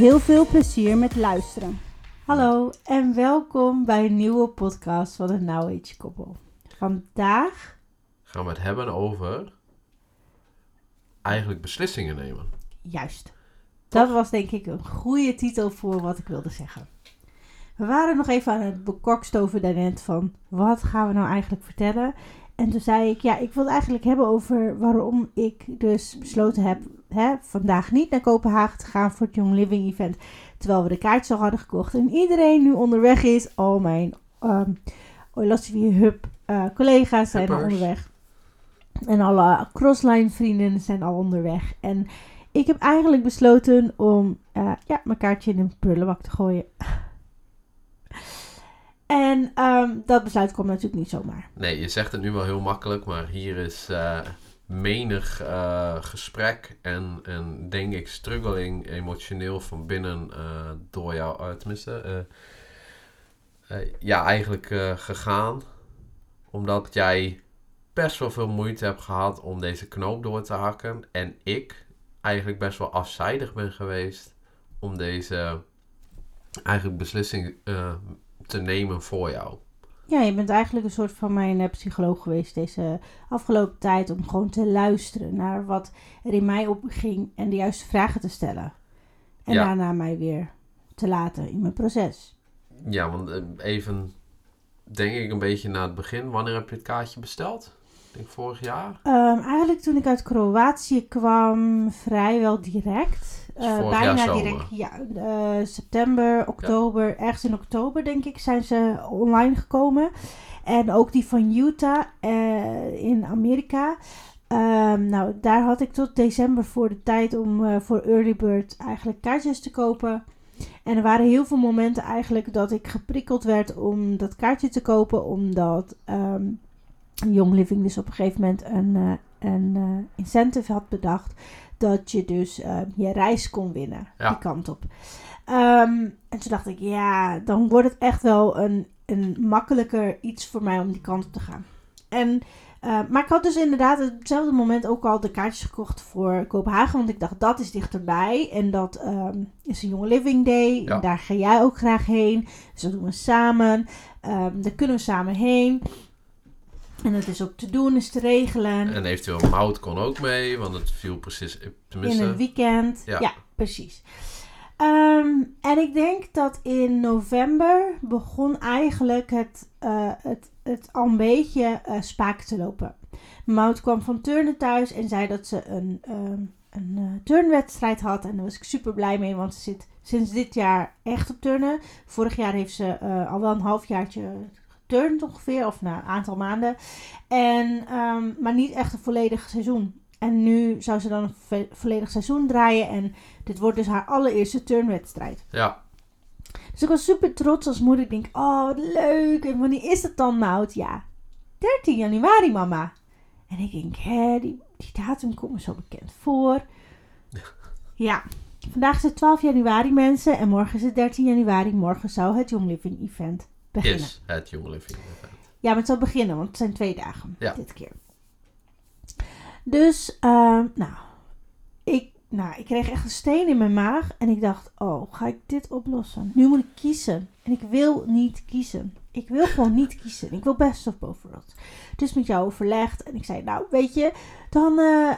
Heel veel plezier met luisteren. Hallo en welkom bij een nieuwe podcast van de Now Age Koppel. Vandaag gaan we het hebben over eigenlijk beslissingen nemen. Juist. Dat was denk ik een goede titel voor wat ik wilde zeggen. We waren nog even aan het bekokstoven daarnet van wat gaan we nou eigenlijk vertellen. En toen zei ik, ja, ik wil het eigenlijk hebben over waarom ik dus besloten heb hè, vandaag niet naar Kopenhagen te gaan voor het Young Living Event. Terwijl we de kaartjes al hadden gekocht en iedereen nu onderweg is. Al mijn um, Hub uh, collega's zijn al onderweg. En alle crossline vrienden zijn al onderweg. En ik heb eigenlijk besloten om uh, ja, mijn kaartje in een prullenbak te gooien. En um, dat besluit komt natuurlijk niet zomaar. Nee, je zegt het nu wel heel makkelijk, maar hier is uh, menig uh, gesprek en, en denk ik struggling emotioneel van binnen uh, door jou, tenminste, ja, eigenlijk gegaan. Omdat jij best wel veel moeite hebt gehad om deze knoop door te hakken. En ik eigenlijk best wel afzijdig ben geweest om deze eigenlijk beslissing te nemen voor jou. Ja, je bent eigenlijk een soort van mijn uh, psycholoog geweest deze afgelopen tijd om gewoon te luisteren naar wat er in mij opging en de juiste vragen te stellen. En daarna mij weer te laten in mijn proces. Ja, want eh, even denk ik een beetje naar het begin. Wanneer heb je het kaartje besteld? Ik denk vorig jaar? Um, eigenlijk toen ik uit Kroatië kwam, vrijwel direct. Uh, bijna direct, ja. Uh, september, oktober, ergens in oktober denk ik zijn ze online gekomen. En ook die van Utah uh, in Amerika. Um, nou, daar had ik tot december voor de tijd om voor Early Bird eigenlijk kaartjes te kopen. En er waren heel veel momenten eigenlijk dat ik geprikkeld werd om dat kaartje te kopen, omdat um, Young Living dus op een gegeven moment een, een incentive had bedacht dat je dus uh, je reis kon winnen. Die kant op. Um, en toen dacht ik, ja, dan wordt het echt wel een, een makkelijker iets voor mij om die kant op te gaan. En, uh, maar ik had dus inderdaad op hetzelfde moment ook al de kaartjes gekocht voor Kopenhagen. Want ik dacht, dat is dichterbij. En dat um, is een Young Living Day. En daar ga jij ook graag heen. Dus dat doen we samen. Um, daar kunnen we samen heen. En dat is ook te doen, is te regelen. En eventueel Mout kon ook mee, want het viel precies... Tenminste, in een weekend. Ja, precies. Um, en ik denk dat in november begon eigenlijk het, uh, het, het al een beetje uh, spaak te lopen. Mout kwam van turnen thuis en zei dat ze een, um, een uh, turnwedstrijd had. En daar was ik super blij mee, want ze zit sinds dit jaar echt op turnen. Vorig jaar heeft ze al wel een halfjaartje turnt ongeveer, of na een aantal maanden. En, um, maar niet echt een volledig seizoen. En nu zou ze dan een volledig seizoen draaien. En dit wordt dus haar allereerste turnwedstrijd. Ja. Dus ik was super trots als moeder. Ik denk, oh wat leuk. En wanneer is het dan, Mout? Ja, 13 januari, mama. En ik denk, hè, die, die datum komt me zo bekend voor. ja, vandaag is het 12 januari, mensen. En morgen is het 13 januari. Morgen zou het Young Living Event beginnen. Is het Young Living Event. Ja, maar het zal beginnen, want het zijn twee dagen dit keer. Dus, uh, nou, nou, ik kreeg echt een steen in mijn maag. En ik dacht, oh, ga ik dit oplossen? Nu moet ik kiezen. En ik wil niet kiezen. Ik wil gewoon niet kiezen. Ik wil best of worlds. Dus met jou overlegd. En ik zei, nou, weet je, dan, uh,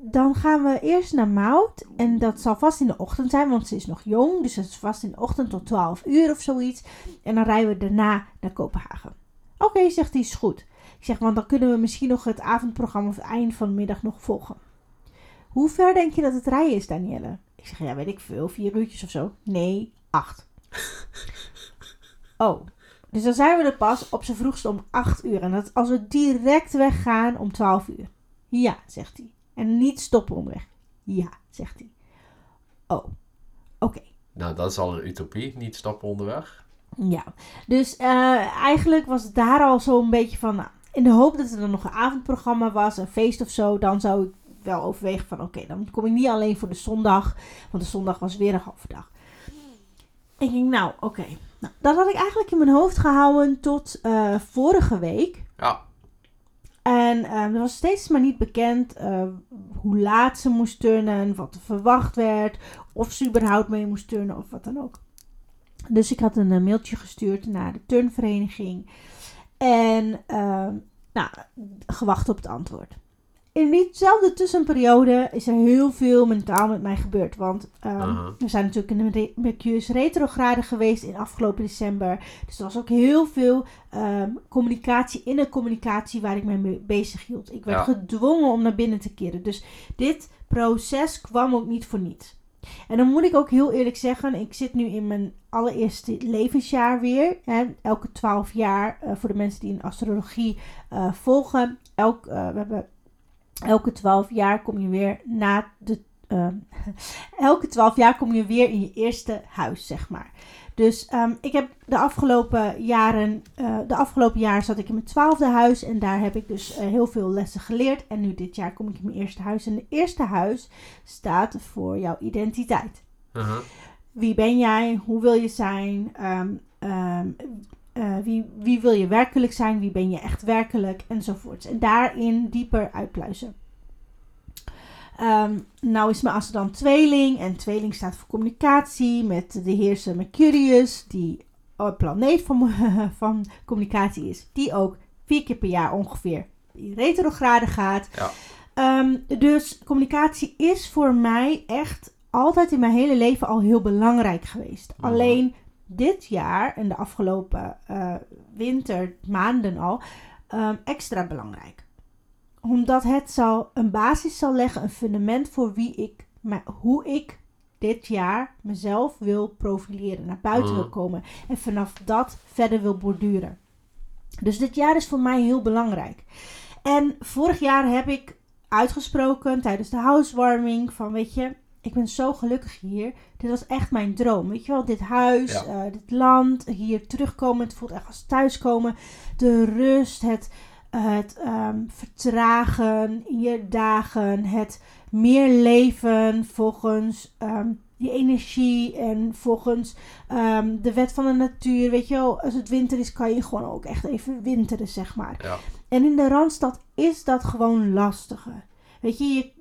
dan gaan we eerst naar Mout. En dat zal vast in de ochtend zijn, want ze is nog jong. Dus het is vast in de ochtend tot 12 uur of zoiets. En dan rijden we daarna naar Kopenhagen. Oké, zegt hij, is goed. Ik zeg, want dan kunnen we misschien nog het avondprogramma of het eind van de middag nog volgen. Hoe ver denk je dat het rijden is, Danielle? Ik zeg, ja, weet ik veel, vier uurtjes of zo. Nee, acht. oh, dus dan zijn we er pas op zijn vroegste om 8 uur. En dat als we direct weggaan om 12 uur. Ja, zegt hij. En niet stoppen onderweg. Ja, zegt hij. Oh, oké. Nou, dat is al een utopie, niet stappen onderweg. Ja, dus uh, eigenlijk was het daar al zo'n beetje van, nou, in de hoop dat er dan nog een avondprogramma was, een feest of zo, dan zou ik wel overwegen van, oké, dan kom ik niet alleen voor de zondag, want de zondag was weer een halve dag. En ik ging, nou, oké. Nou, dat had ik eigenlijk in mijn hoofd gehouden tot uh, vorige week. Ja. En uh, er was steeds maar niet bekend uh, hoe laat ze moest turnen, wat er verwacht werd, of ze überhaupt mee moest turnen of wat dan ook. Dus ik had een uh, mailtje gestuurd naar de turnvereniging en ehm, nou, gewacht op het antwoord in diezelfde tussenperiode is er heel veel mentaal met mij gebeurd. Want um, we zijn natuurlijk in de Mercurius retrograde geweest in afgelopen december. Dus er was ook heel veel um, communicatie in een communicatie waar ik me mee bezig hield. Ik werd gedwongen om naar binnen te keren. Dus dit proces kwam ook niet voor niets. En dan moet ik ook heel eerlijk zeggen, ik zit nu in mijn allereerste levensjaar weer. Hè, elke twaalf jaar, uh, voor de mensen die in astrologie uh, volgen. Elk, uh, we hebben elke twaalf jaar kom je weer na de. Uh, elke twaalf jaar kom je weer in je eerste huis, zeg maar. Dus um, ik heb de afgelopen jaren, uh, de afgelopen jaar zat ik in mijn twaalfde huis en daar heb ik dus uh, heel veel lessen geleerd. En nu dit jaar kom ik in mijn eerste huis. En het eerste huis staat voor jouw identiteit. Uh -huh. Wie ben jij? Hoe wil je zijn? Um, um, uh, wie, wie wil je werkelijk zijn? Wie ben je echt werkelijk? Enzovoorts. En daarin dieper uitpluizen. Um, nou is mijn dan tweeling. En tweeling staat voor communicatie met de heerser Mercurius. Die planeet van, van communicatie is. Die ook vier keer per jaar ongeveer in retrograde gaat. Ja. Um, dus communicatie is voor mij echt altijd in mijn hele leven al heel belangrijk geweest. Mm. Alleen dit jaar en de afgelopen uh, wintermaanden al um, extra belangrijk. Omdat het zal een basis zal leggen, een fundament voor wie ik, maar hoe ik dit jaar mezelf wil profileren, naar buiten wil komen en vanaf dat verder wil borduren. Dus dit jaar is voor mij heel belangrijk. En vorig jaar heb ik uitgesproken tijdens de housewarming van weet je, ik ben zo gelukkig hier. Dit was echt mijn droom. Weet je wel, dit huis, Ja. eh, dit land, hier terugkomen. Het voelt echt als thuiskomen. De rust, het, het ehm, vertragen in je dagen. Het meer leven volgens ehm, die energie en volgens ehm, de wet van de natuur. Weet je wel, als het winter is, kan je gewoon ook echt even winteren, zeg maar. Ja. En in de Randstad is dat gewoon lastiger. Weet je, je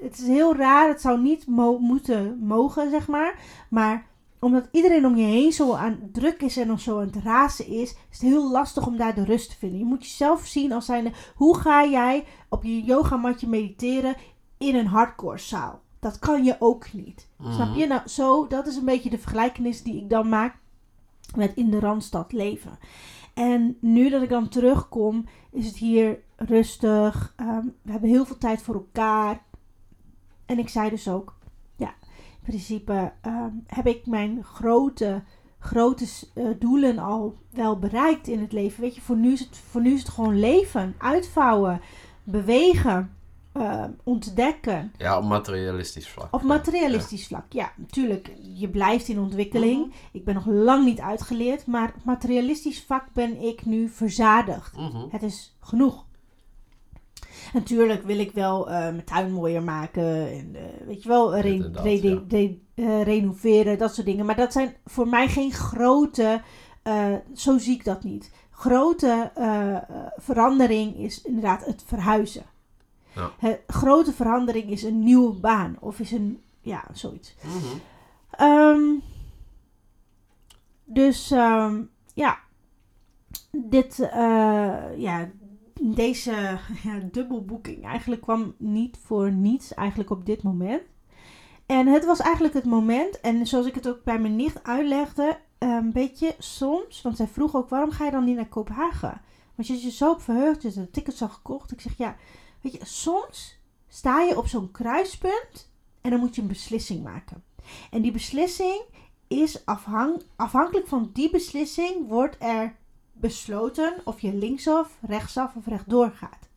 het is heel raar. Het zou niet mo moeten mogen, zeg maar. Maar omdat iedereen om je heen zo aan druk is en nog zo aan het razen is, is het heel lastig om daar de rust te vinden. Je moet jezelf zien als zijnde, hoe ga jij op je yogamatje mediteren in een hardcore zaal? Dat kan je ook niet. Mhm. Snap je? Nou, zo, dat is een beetje de vergelijkenis die ik dan maak met in de Randstad leven. En nu dat ik dan terugkom, is het hier rustig. Um, we hebben heel veel tijd voor elkaar. En ik zei dus ook, ja, in principe um, heb ik mijn grote, grote uh, doelen al wel bereikt in het leven. Weet je, voor nu is het, voor nu is het gewoon leven, uitvouwen, bewegen, uh, ontdekken. Ja, op materialistisch vlak. Op materialistisch ja. vlak, ja. Natuurlijk, je blijft in ontwikkeling. Mm -hmm. Ik ben nog lang niet uitgeleerd, maar op materialistisch vlak ben ik nu verzadigd. Mm -hmm. Het is genoeg. Natuurlijk wil ik wel uh, mijn tuin mooier maken. En uh, weet je wel, re re ja. re uh, renoveren, dat soort dingen. Maar dat zijn voor mij geen grote, zo zie ik dat niet. Grote verandering is inderdaad het verhuizen. Ja. Het, grote verandering is een nieuwe baan. Of is een, ja, zoiets. Mm -hmm. um, dus um, ja, dit, ja, deze ja, dubbelboeking eigenlijk kwam niet voor niets eigenlijk op dit moment. En het was eigenlijk het moment, en zoals ik het ook bij mijn nicht uitlegde, een beetje soms, want zij vroeg ook, waarom ga je dan niet naar Kopenhagen? Want je je zo op verheugd, hebt de tickets al gekocht. Ik zeg, ja, weet je, soms sta je op zo'n kruispunt en dan moet je een beslissing maken. En die beslissing is afhang afhankelijk van die beslissing wordt er besloten of je linksaf, rechtsaf of rechtdoor gaat.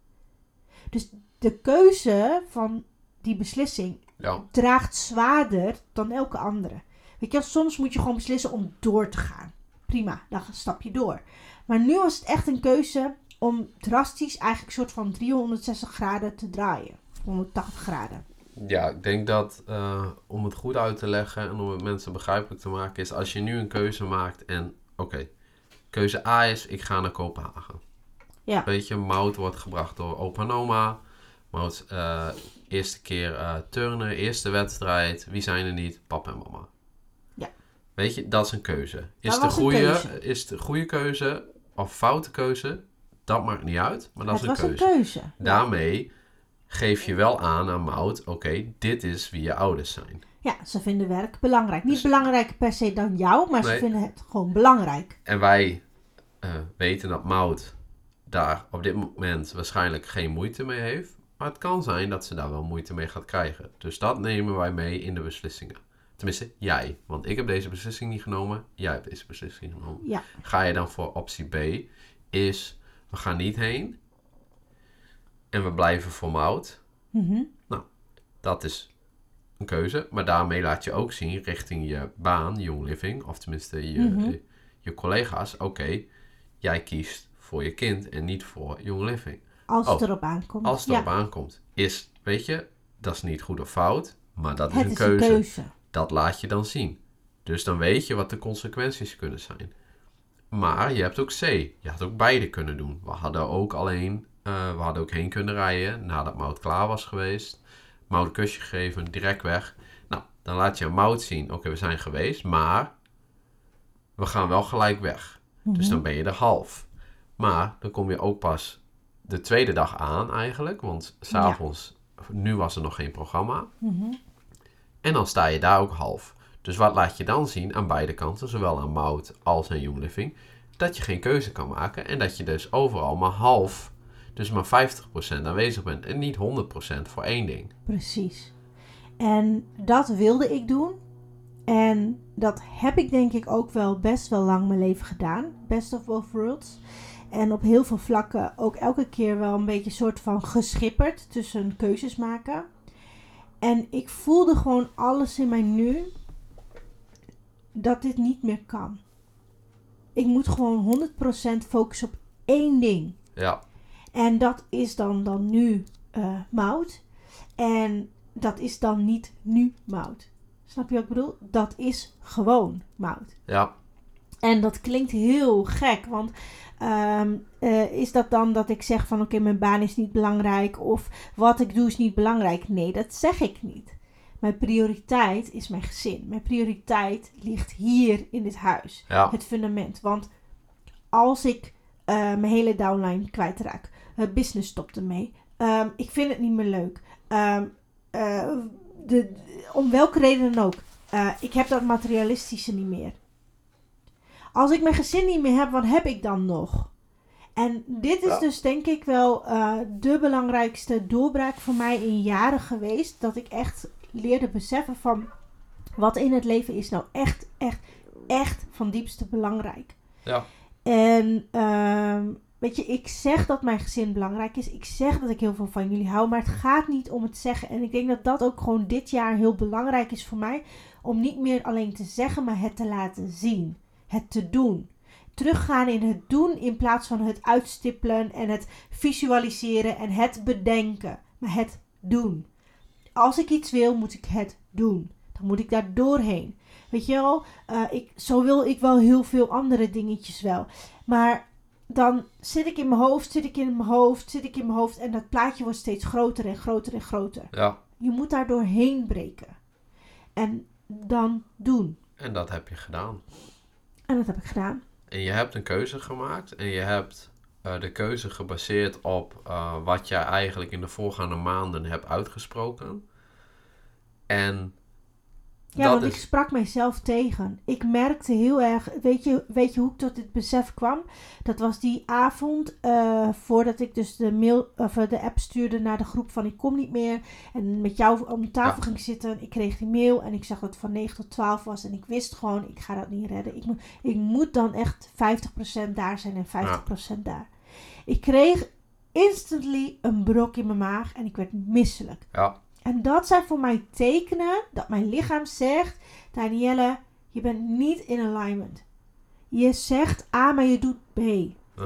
Dus de keuze van die beslissing ja. draagt zwaarder dan elke andere. Weet je, soms moet je gewoon beslissen om door te gaan. Prima, dan stap je door. Maar nu was het echt een keuze om drastisch eigenlijk een soort van 360 graden te draaien. 180 graden. Ja, ik denk dat uh, om het goed uit te leggen en om het mensen begrijpelijk te maken, is als je nu een keuze maakt en oké, keuze A is ik ga naar Kopenhagen. Ja. Weet je, Mout wordt gebracht door opa en oma. Mout, uh, eerste keer uh, turnen, eerste wedstrijd. Wie zijn er niet? Papa en mama. Ja. Weet je, dat is een keuze. Is, de goede, is de goede keuze of foute keuze? Dat maakt niet uit, maar dat is een keuze. een keuze. Daarmee geef je wel aan aan Mout, oké, dit is wie je ouders zijn. Ja, ze vinden werk belangrijk. Niet dus- belangrijk per se dan jou, maar ze vinden het gewoon belangrijk. En wij uh, weten dat Mout daar op dit moment waarschijnlijk geen moeite mee heeft. Maar het kan zijn dat ze daar wel moeite mee gaat krijgen. Dus dat nemen wij mee in de beslissingen. Tenminste, jij. Want ik heb deze beslissing niet genomen. Jij hebt deze beslissing genomen. Ja. Ga je dan voor optie B? Is, we gaan niet heen. En we blijven voor Mout. Mm Nou, dat is een keuze. Maar daarmee laat je ook zien richting je baan, Young Living. Of tenminste je, mhm. je collega's. Oké, jij kiest voor je kind en niet voor Young Living. Als het oh, erop aankomt. Als het erop aankomt. Is, weet je, dat is niet goed of fout, maar dat is, een, keuze. een keuze. Dat laat je dan zien. Dus dan weet je wat de consequenties kunnen zijn. Maar je hebt ook C. Je had ook beide kunnen doen. We hadden ook alleen, uh, we hadden ook heen kunnen rijden nadat Mout klaar was geweest. Mout een kusje gegeven, direct weg. Nou, dan laat je aan Mout zien, oké, we zijn geweest, maar we gaan wel gelijk weg. Dus mhm. dan ben je er half. Maar dan kom je ook pas de tweede dag aan eigenlijk. Want s'avonds, ja. nu was er nog geen programma. Mhm. En dan sta je daar ook half. Dus wat laat je dan zien aan beide kanten, zowel aan Mout als aan Young Living? Dat je geen keuze kan maken en dat je dus overal maar half, dus maar 50% aanwezig bent en niet 100% voor één ding. Precies. En dat wilde ik doen. En dat heb ik denk ik ook wel best wel lang mijn leven gedaan. Best of both worlds. En op heel veel vlakken ook elke keer wel een beetje soort van geschipperd tussen keuzes maken. En ik voelde gewoon alles in mij nu dat dit niet meer kan. Ik moet gewoon 100% focussen op één ding. Ja. En dat is dan, dan nu uh, mout. En dat is dan niet nu mout. Snap je wat ik bedoel? Dat is gewoon mout. Ja. En dat klinkt heel gek, want Ehm, eh, is dat dan dat ik zeg van oké, mijn baan is niet belangrijk of wat ik doe is niet belangrijk? Nee, dat zeg ik niet. Mijn prioriteit is mijn gezin. Mijn prioriteit ligt hier in dit huis. Het fundament. Want als ik uh, mijn hele downline kwijtraak, het business stopt ermee, um, ik vind het niet meer leuk. Um, uh, de, om welke reden dan ook. ik heb dat materialistische niet meer. Als ik mijn gezin niet meer heb, wat heb ik dan nog? En dit is dus denk ik wel de belangrijkste doorbraak voor mij in jaren geweest. Dat ik echt leerde beseffen van wat in het leven is nou echt, echt, echt van diepste belangrijk. Ja. En uh, weet je, ik zeg dat mijn gezin belangrijk is. Ik zeg dat ik heel veel van jullie hou. Maar het gaat niet om het zeggen. En ik denk dat dat ook gewoon dit jaar heel belangrijk is voor mij. Om niet meer alleen te zeggen, maar het te laten zien het te doen. Teruggaan in het doen in plaats van het uitstippelen en het visualiseren en het bedenken. Maar het doen. Als ik iets wil, moet ik het doen. Dan moet ik daar doorheen. Weet je wel, uh, ik, zo wil ik wel heel veel andere dingetjes wel. Maar dan zit ik in mijn hoofd, zit ik in mijn hoofd, zit ik in mijn hoofd. En dat plaatje wordt steeds groter en groter en groter. Ja. Je moet daar doorheen breken. En dan doen. En dat heb je gedaan. En dat heb ik gedaan. En je hebt een keuze gemaakt en je hebt uh, de keuze gebaseerd op uh, wat jij eigenlijk in de voorgaande maanden hebt uitgesproken. En ja, want ik sprak mijzelf tegen. Ik merkte heel erg. Weet je, weet je hoe ik tot dit besef kwam? Dat was die avond uh, voordat ik dus de, mail, of eh, de app stuurde naar de groep van ik kom niet meer. En met jou om tafel ging zitten. Ik kreeg die mail en ik zag dat het van 9 tot 12 was. En ik wist gewoon, ik ga dat niet redden. Ik, moet, ik moet dan echt 50% daar zijn en 50% daar. Ik kreeg instantly een brok in mijn maag en ik werd misselijk. Ja. En dat zijn voor mij tekenen dat mijn lichaam zegt: Danielle, je bent niet in alignment. Je zegt A, maar je doet B.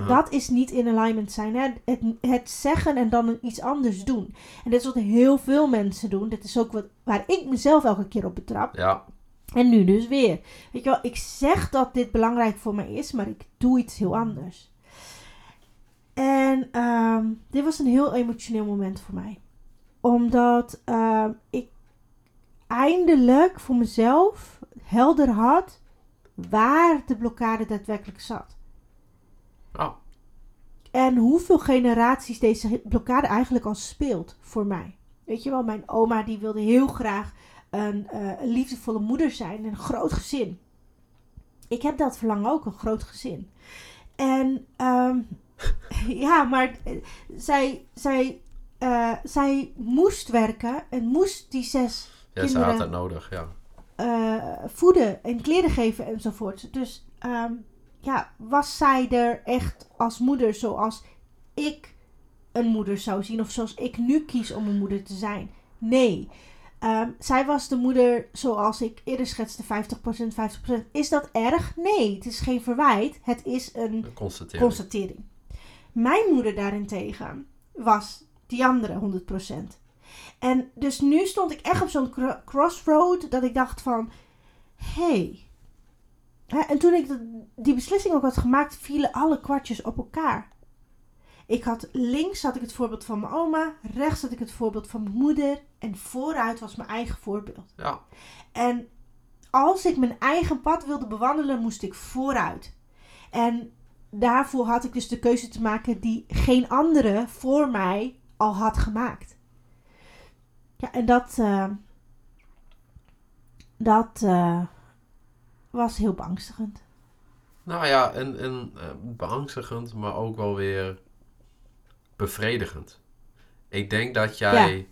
Dat is niet in alignment zijn. Hè? Het, het zeggen en dan iets anders doen. En dit is wat heel veel mensen doen. Dit is ook wat, waar ik mezelf elke keer op betrap. Ja. En nu dus weer. Weet je wel, ik zeg dat dit belangrijk voor mij is, maar ik doe iets heel anders. En uh, dit was een heel emotioneel moment voor mij. Omdat uh, ik eindelijk voor mezelf helder had waar de blokkade daadwerkelijk zat. Oh. En hoeveel generaties deze blokkade eigenlijk al speelt voor mij. Weet je wel, mijn oma die wilde heel graag een, uh, een liefdevolle moeder zijn. Een groot gezin. Ik heb dat verlangen ook, een groot gezin. En um, ja, maar eh, zij, zij, uh, zij moest werken en moest die zes ja, kinderen... Ze had dat nodig, ja. Uh, voeden en kleren geven enzovoort. Dus um, ja, was zij er echt als moeder zoals ik een moeder zou zien? Of zoals ik nu kies om een moeder te zijn? Nee. Um, zij was de moeder zoals ik eerder schetste, 50%, 50%. Is dat erg? Nee, het is geen verwijt. Het is een, een constatering. constatering. Mijn moeder daarentegen was die andere 100%. En dus nu stond ik echt op zo'n crossroad dat ik dacht van... Hé, hey, en toen ik die beslissing ook had gemaakt, vielen alle kwartjes op elkaar. Ik had links had ik het voorbeeld van mijn oma, rechts had ik het voorbeeld van mijn moeder en vooruit was mijn eigen voorbeeld. Ja. En als ik mijn eigen pad wilde bewandelen, moest ik vooruit. En daarvoor had ik dus de keuze te maken die geen andere voor mij al had gemaakt. Ja, en dat, uh, dat uh, was heel beangstigend. Nou ja, en, en uh, beangstigend, maar ook wel weer bevredigend. Ik denk dat jij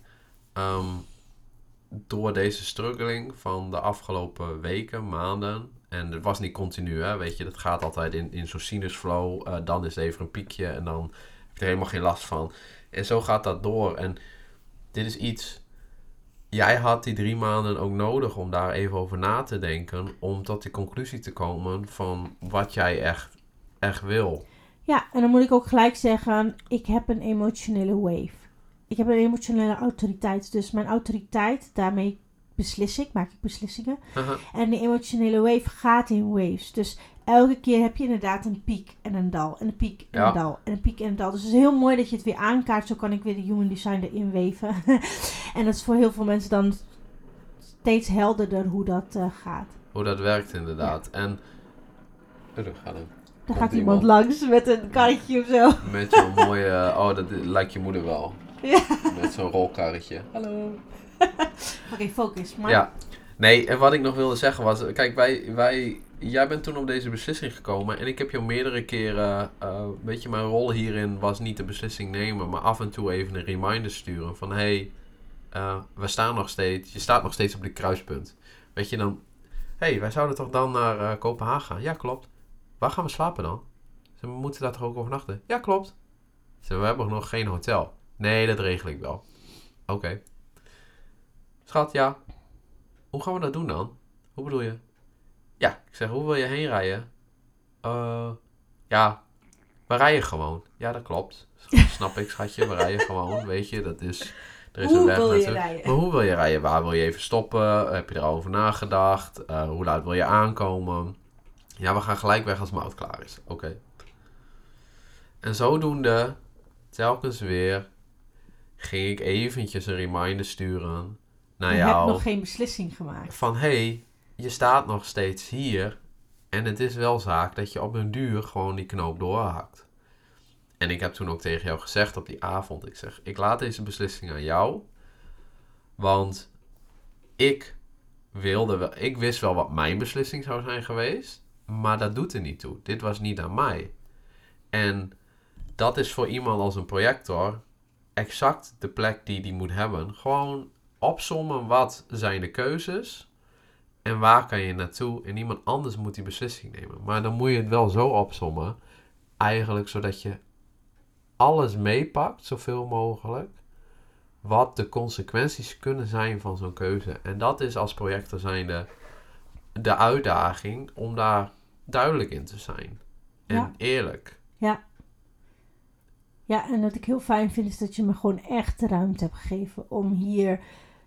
ja. um, door deze struggling van de afgelopen weken, maanden, en het was niet continu, hè, weet je, dat gaat altijd in, in zo'n sinusflow, uh, dan is er even een piekje en dan heb je er helemaal geen last van. En zo gaat dat door. En dit is iets, jij had die drie maanden ook nodig om daar even over na te denken, om tot die conclusie te komen van wat jij echt, echt wil. Ja, en dan moet ik ook gelijk zeggen, ik heb een emotionele wave. Ik heb een emotionele autoriteit. Dus mijn autoriteit, daarmee beslis ik, maak ik beslissingen. En de emotionele wave gaat in waves. Dus elke keer heb je inderdaad een piek en een dal. En een piek en Ja. een dal. En een piek en een dal. Dus het is heel mooi dat je het weer aankaart. Zo kan ik weer de human design erin weven. en dat is voor heel veel mensen dan steeds helderder hoe dat eh, gaat. Hoe dat werkt inderdaad. En... Oh, daar gaat het. Dan Komt gaat iemand langs met een karretje of zo. Met zo'n mooie... Oh, dat lijkt je moeder wel. Ja. Met zo'n rolkarretje. Hallo. Oké, focus. Maar Ja. Nee, en wat ik nog wilde zeggen was... Kijk, wij, wij... Jij bent toen op deze beslissing gekomen. En ik heb jou meerdere keren... eh weet je, mijn rol hierin was niet de beslissing nemen. Maar af en toe even een reminder sturen. Van. Hey, eh, we staan nog steeds... Je staat nog steeds op dit kruispunt. Weet je dan... Hey, wij zouden toch dan naar eh, Kopenhagen gaan? Ja, klopt. Waar gaan we slapen dan? Ze we moeten daar toch ook overnachten? Ja, klopt. Ze we hebben nog geen hotel. Nee, dat regel ik wel. Oké. Schat, ja. Hoe gaan we dat doen dan? Hoe bedoel je? Ja, ik zeg, hoe wil je heen rijden? Eh, ja, we rijden gewoon. Ja, dat klopt. Snap ik, schatje. We rijden gewoon, weet je. Dat is... Er is Hoe een weg wil je rijden? Maar hoe wil je rijden? Waar wil je even stoppen? Heb je erover nagedacht? Eh, hoe laat wil je aankomen? Ja, we gaan gelijk weg als Mout klaar is. Oké. En zodoende, telkens weer, ging ik eventjes een reminder sturen naar je jou. hebt nog geen beslissing gemaakt. Van, hé, hey, je staat nog steeds hier. En het is wel zaak dat je op een duur gewoon die knoop doorhakt. En ik heb toen ook tegen jou gezegd op die avond. Ik zeg, ik laat deze beslissing aan jou. Want ik wilde wel, ik wist wel wat mijn beslissing zou zijn geweest. Maar dat doet er niet toe. Dit was niet aan mij. En dat is voor iemand als een projector exact de plek die die moet hebben. Gewoon opzommen wat zijn de keuzes en waar kan je naartoe. En iemand anders moet die beslissing nemen. Maar dan moet je het wel zo opzommen, eigenlijk zodat je alles meepakt, zoveel mogelijk. wat de consequenties kunnen zijn van zo'n keuze. En dat is als projector zijnde de uitdaging om daar duidelijk in te zijn. En eerlijk. Ja. Ja, en wat ik heel fijn vind is dat je me gewoon echt de ruimte hebt gegeven om hier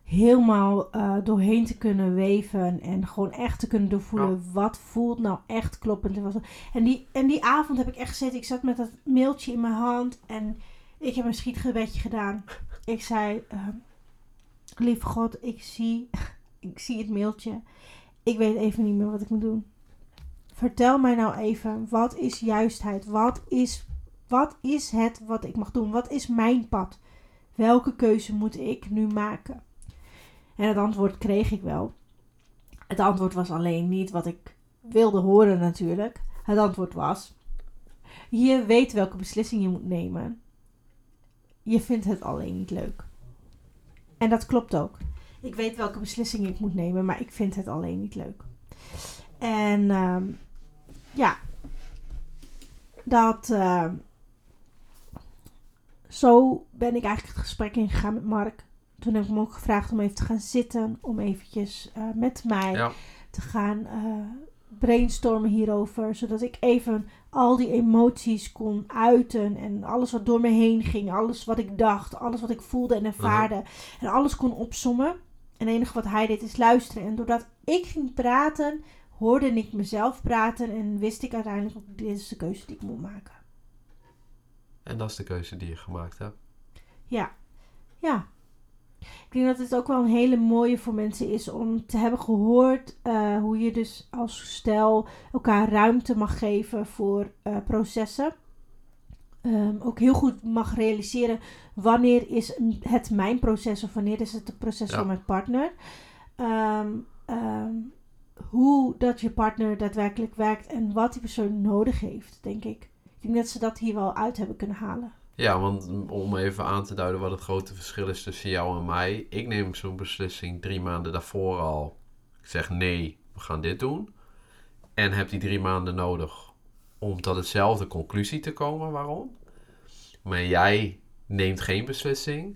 helemaal uh, doorheen te kunnen weven en gewoon echt te kunnen doorvoelen wat voelt nou echt kloppend. En die, en die avond heb ik echt gezeten, ik zat met dat mailtje in mijn hand en ik heb een schietgebedje gedaan. Ik zei, uh, lieve God, ik zie, ik zie het mailtje. Ik weet even niet meer wat ik moet doen. Vertel mij nou even, wat is juistheid? Wat is, wat is het wat ik mag doen? Wat is mijn pad? Welke keuze moet ik nu maken? En het antwoord kreeg ik wel. Het antwoord was alleen niet wat ik wilde horen natuurlijk. Het antwoord was: je weet welke beslissing je moet nemen. Je vindt het alleen niet leuk. En dat klopt ook. Ik weet welke beslissing ik moet nemen, maar ik vind het alleen niet leuk. En ehm, ja, dat. Uh, zo ben ik eigenlijk het gesprek ingegaan met Mark. Toen heb ik hem ook gevraagd om even te gaan zitten, om eventjes uh, met mij te gaan uh, brainstormen hierover, zodat ik even al die emoties kon uiten en alles wat door me heen ging, alles wat ik dacht, alles wat ik voelde en ervaarde en alles kon opsommen. En het enige wat hij deed is luisteren. En doordat ik ging praten, hoorde ik mezelf praten en wist ik uiteindelijk ook, dit is de keuze die ik moet maken. En dat is de keuze die je gemaakt hebt? Ja, ja. Ik denk dat het ook wel een hele mooie voor mensen is om te hebben gehoord uh, hoe je dus als stel elkaar ruimte mag geven voor uh, processen. Um, ook heel goed mag realiseren wanneer is het mijn proces of wanneer is het het proces ja. van mijn partner. Um, um, hoe dat je partner daadwerkelijk werkt en wat die persoon nodig heeft, denk ik. Ik denk dat ze dat hier wel uit hebben kunnen halen. Ja, want om even aan te duiden wat het grote verschil is tussen jou en mij. Ik neem zo'n beslissing drie maanden daarvoor al. Ik zeg nee, we gaan dit doen. En heb die drie maanden nodig om tot hetzelfde conclusie te komen. Waarom? Maar jij neemt geen beslissing.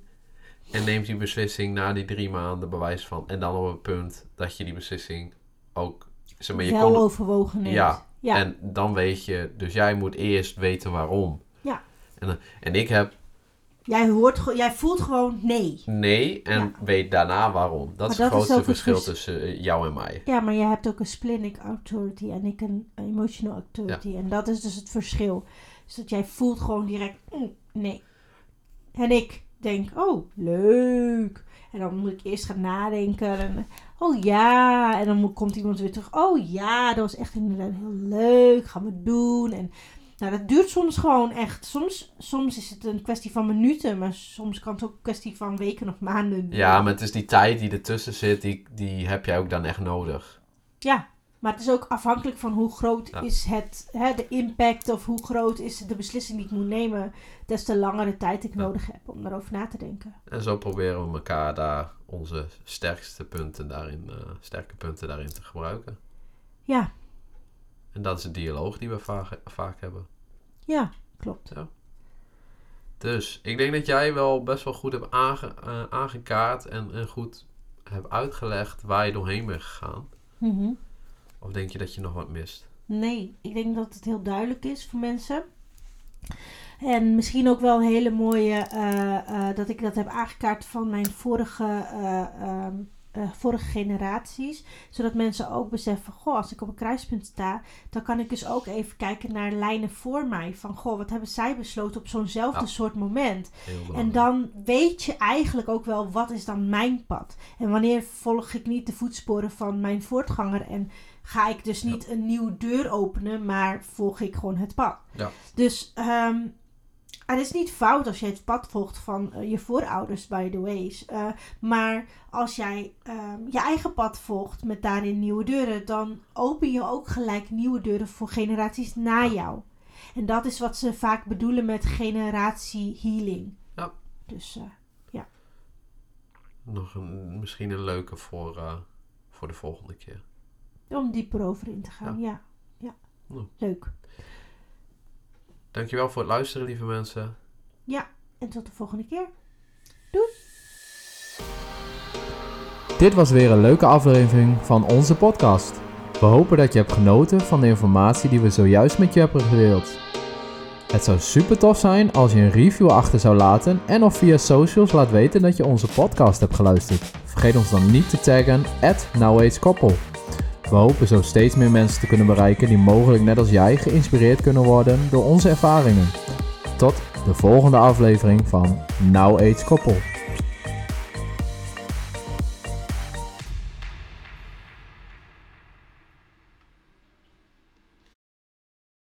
En neemt die beslissing na die drie maanden bewijs van. En dan op het punt dat je die beslissing ook... Zeg maar, je Wel kon, overwogen neemt. Ja, ja, en dan weet je... Dus jij moet eerst weten waarom. En, en ik heb... Jij, hoort, jij voelt gewoon nee. Nee, en weet daarna waarom. Dat is het grootste verschil tussen eh, jou en mij. Ja, maar jij hebt ook een splenic authority en ik een emotional authority. En dat is dus het verschil. Dus dat jij voelt gewoon direct, mm, nee. En ik denk, oh, leuk. En dan moet ik eerst gaan nadenken. En, oh ja. En dan komt iemand weer terug. Oh ja, dat was echt inderdaad heel leuk. Gaan we doen. En nou, dat duurt soms gewoon echt. Soms, soms is het een kwestie van minuten, maar soms kan het ook een kwestie van weken of maanden Ja, maar het is die tijd die ertussen zit, die, die heb jij ook dan echt nodig. Ja, maar het is ook afhankelijk van hoe groot is het, hè, de impact of hoe groot is de beslissing die ik moet nemen, des te langere tijd ik nodig heb om daarover na te denken. En zo proberen we elkaar daar onze sterkste punten daarin, uh, sterke punten daarin te gebruiken. Ja, en dat is de dialoog die we vaak, vaak hebben. Ja, klopt. Ja. Dus ik denk dat jij wel best wel goed hebt aange, uh, aangekaart en, en goed hebt uitgelegd waar je doorheen bent gegaan. Mm Of denk je dat je nog wat mist? Nee, ik denk dat het heel duidelijk is voor mensen. En misschien ook wel een hele mooie uh, uh, dat ik dat heb aangekaart van mijn vorige um, uh, vorige generaties. Zodat mensen ook beseffen, goh, als ik op een kruispunt sta, dan kan ik dus ook even kijken naar lijnen voor mij. Van, goh, wat hebben zij besloten op zo'nzelfde soort moment? En dan weet je eigenlijk ook wel, wat is dan mijn pad? En wanneer volg ik niet de voetsporen van mijn voortganger en ga ik dus niet een nieuwe deur openen, maar volg ik gewoon het pad. Ja. Dus um, het is niet fout als je het pad volgt van uh, je voorouders, by the way. Uh, maar als jij uh, je eigen pad volgt met daarin nieuwe deuren, dan open je ook gelijk nieuwe deuren voor generaties na jou. En dat is wat ze vaak bedoelen met generatie healing. Ja. Dus uh, ja. Nog een, misschien een leuke voor, voor de volgende keer. Om dieper over in te gaan, ja. ja. ja. Leuk. Dankjewel voor het luisteren, lieve mensen. Ja, en tot de volgende keer. Doei! Dit was weer een leuke aflevering van onze podcast. We hopen dat je hebt genoten van de informatie die we zojuist met je hebben gedeeld. Het zou super tof zijn als je een review achter zou laten en of via socials laat weten dat je onze podcast hebt geluisterd. Vergeet ons dan niet te taggen at Koppel. We hopen zo steeds meer mensen te kunnen bereiken die mogelijk net als jij geïnspireerd kunnen worden door onze ervaringen. Tot de volgende aflevering van Now Age Koppel.